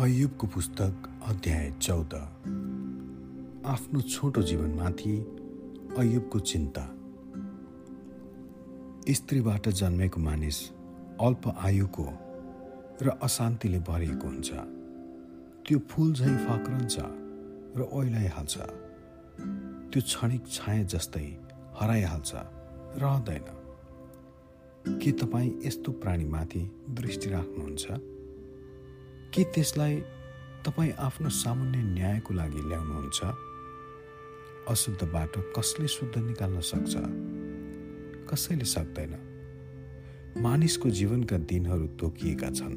अयुबको पुस्तक अध्याय चौध। आफ्नो छोटो जीवनमाथि अयुबको चिन्ता। स्त्रीबाट जन्मेको मानिस अल्प आयुको र अशान्तिले भरिएको हुन्छ। त्यो फुल झैँ फक्रन्छ र ओइलाइहाल्छ। त्यो क्षणिक छाया जस्तै हराइहाल्छ रहँदैन। के तपाईँ यस्तो प्राणीमाथि दृष्टि राख्नुहुन्छ? के त्यसलाई तपाईँ आफ्नो सामान्य न्यायको लागि ल्याउनुहुन्छ? अशुद्ध बाटो कसले शुद्ध निकाल्न सक्छ? कसैले सक्दैन। मानिसको जीवनका दिनहरू तोकिएका छन्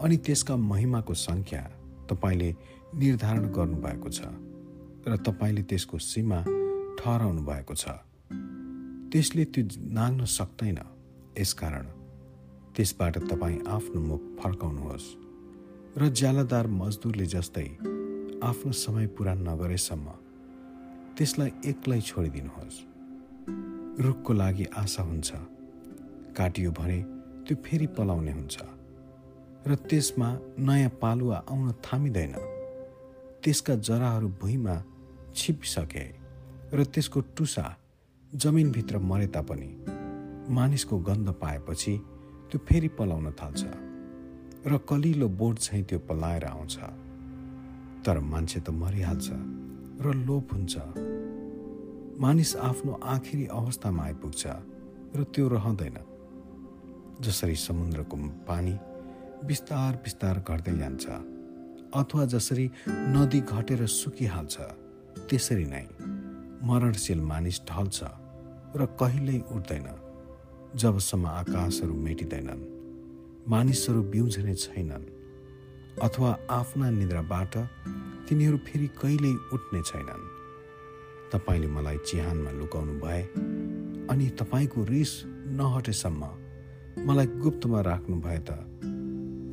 अनि त्यसका महिमाको सङ्ख्या तपाईँले निर्धारण गर्नुभएको छ र तपाईँले त्यसको सीमा ठहराउनु भएको छ। त्यसले त्यो नाग्न सक्दैन। यसकारण त्यसबाट तपाईँ आफ्नो मुख फर्काउनुहोस्। र ज्यालादार मजदुरले जस्तै आफ्नो समय पुरा नगरेसम्म त्यसलाई एक्लै छोडिदिनुहोस्। रुखको लागि आशा हुन्छ। काटियो भने त्यो फेरि पलाउने हुन्छ। र त्यसमा नयाँ पालुवा आउन थामिँदैन। त्यसका जराहरू भुइँमा छिपिसके र त्यसको टुसा जमिनभित्र मरे तापनि मानिसको गन्ध पाएपछि त्यो फेरि पलाउन थाल्छ। र कलिलो बोट चाहिँ त्यो पलाएर आउँछ। तर मान्छे त मरिहाल्छ र लोप हुन्छ। मानिस आफ्नो आखिरी अवस्थामा आइपुग्छ र त्यो रहँदैन। जसरी समुद्रको पानी बिस्तार बिस्तार घट्दै जान्छ अथवा जसरी नदी घटेर सुकिहाल्छ त्यसरी नै मरणशील मानिस ढल्छ र कहिल्यै उठ्दैन जबसम्म आकाशहरू मेटिँदैनन्। मानिसहरू बिउझने छैनन् अथवा आफ्ना निद्राबाट तिनीहरू फेरि कहिल्यै उठ्ने छैनन्। तपाईँले मलाई चिहानमा लुकाउनु भए अनि तपाईँको रिस नहटेसम्म मलाई गुप्तमा राख्नु भए त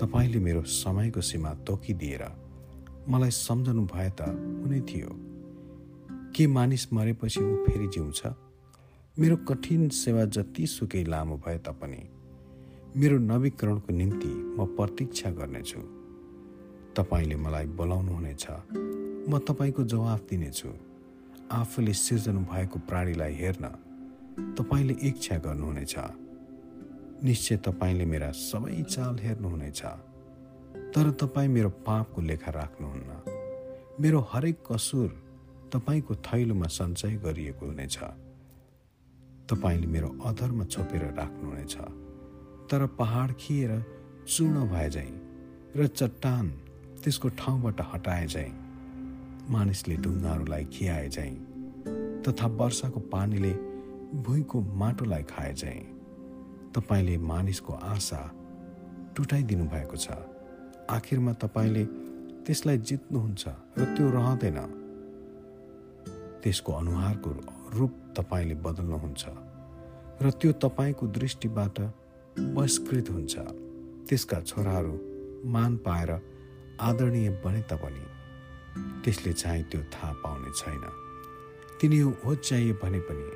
तपाईँले मेरो समयको सीमा तोकिदिएर मलाई सम्झनु भए त हुने थियो। के मानिस मरेपछि ऊ फेरि जिउँछ? मेरो कठिन सेवा जति सुकै लामो भए तापनि मेरो नवीकरणको निम्ति म प्रतीक्षा गर्नेछु। तपाईँले मलाई बोलाउनुहुनेछ। म तपाईँको जवाफ दिनेछु। आफूले सिर्जनु भएको प्राणीलाई हेर्न तपाईँले इच्छा गर्नुहुनेछ। निश्चय तपाईँले मेरा सबै चाल हेर्नुहुनेछ। तर तपाईँ मेरो पापको लेखा राख्नुहुन्न। मेरो हरेक कसुर तपाईँको थैलोमा सञ्चय गरिएको हुनेछ। तपाईँले मेरो अधरमा छोपेर राख्नुहुनेछ। तर पहाड खिएर चूर्ण भए झैँ र चट्टान त्यसको ठाउँबाट हटाए झैँ। मानिसले ढुङ्गाहरूलाई खियाए झैँ तथा वर्षाको पानीले भुइँको माटोलाई खाए झैँ। तपाईँले मानिसको आशा टुटाइदिनु भएको छ। आखिरमा तपाईँले त्यसलाई जित्नुहुन्छ र त्यो रहँदैन। त्यसको अनुहारको रूप तपाईँले बदल्नुहुन्छ र त्यो तपाईँको दृष्टिबाट बहिष्कृत हुन्छ। त्यसका छोराहरू मान पाएर आदरणीय बने तापनि त्यसले चाहिँ त्यो थाहा पाउने छैन। तिनी होच्याइए भने पनि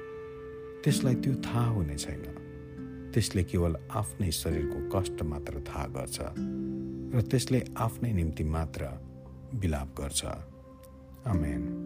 त्यसलाई त्यो थाहा हुने छैन। त्यसले केवल आफ्नै शरीरको कष्ट मात्र थाहा गर्छ र त्यसले आफ्नै निम्ति मात्र विलाप गर्छ। आमेन।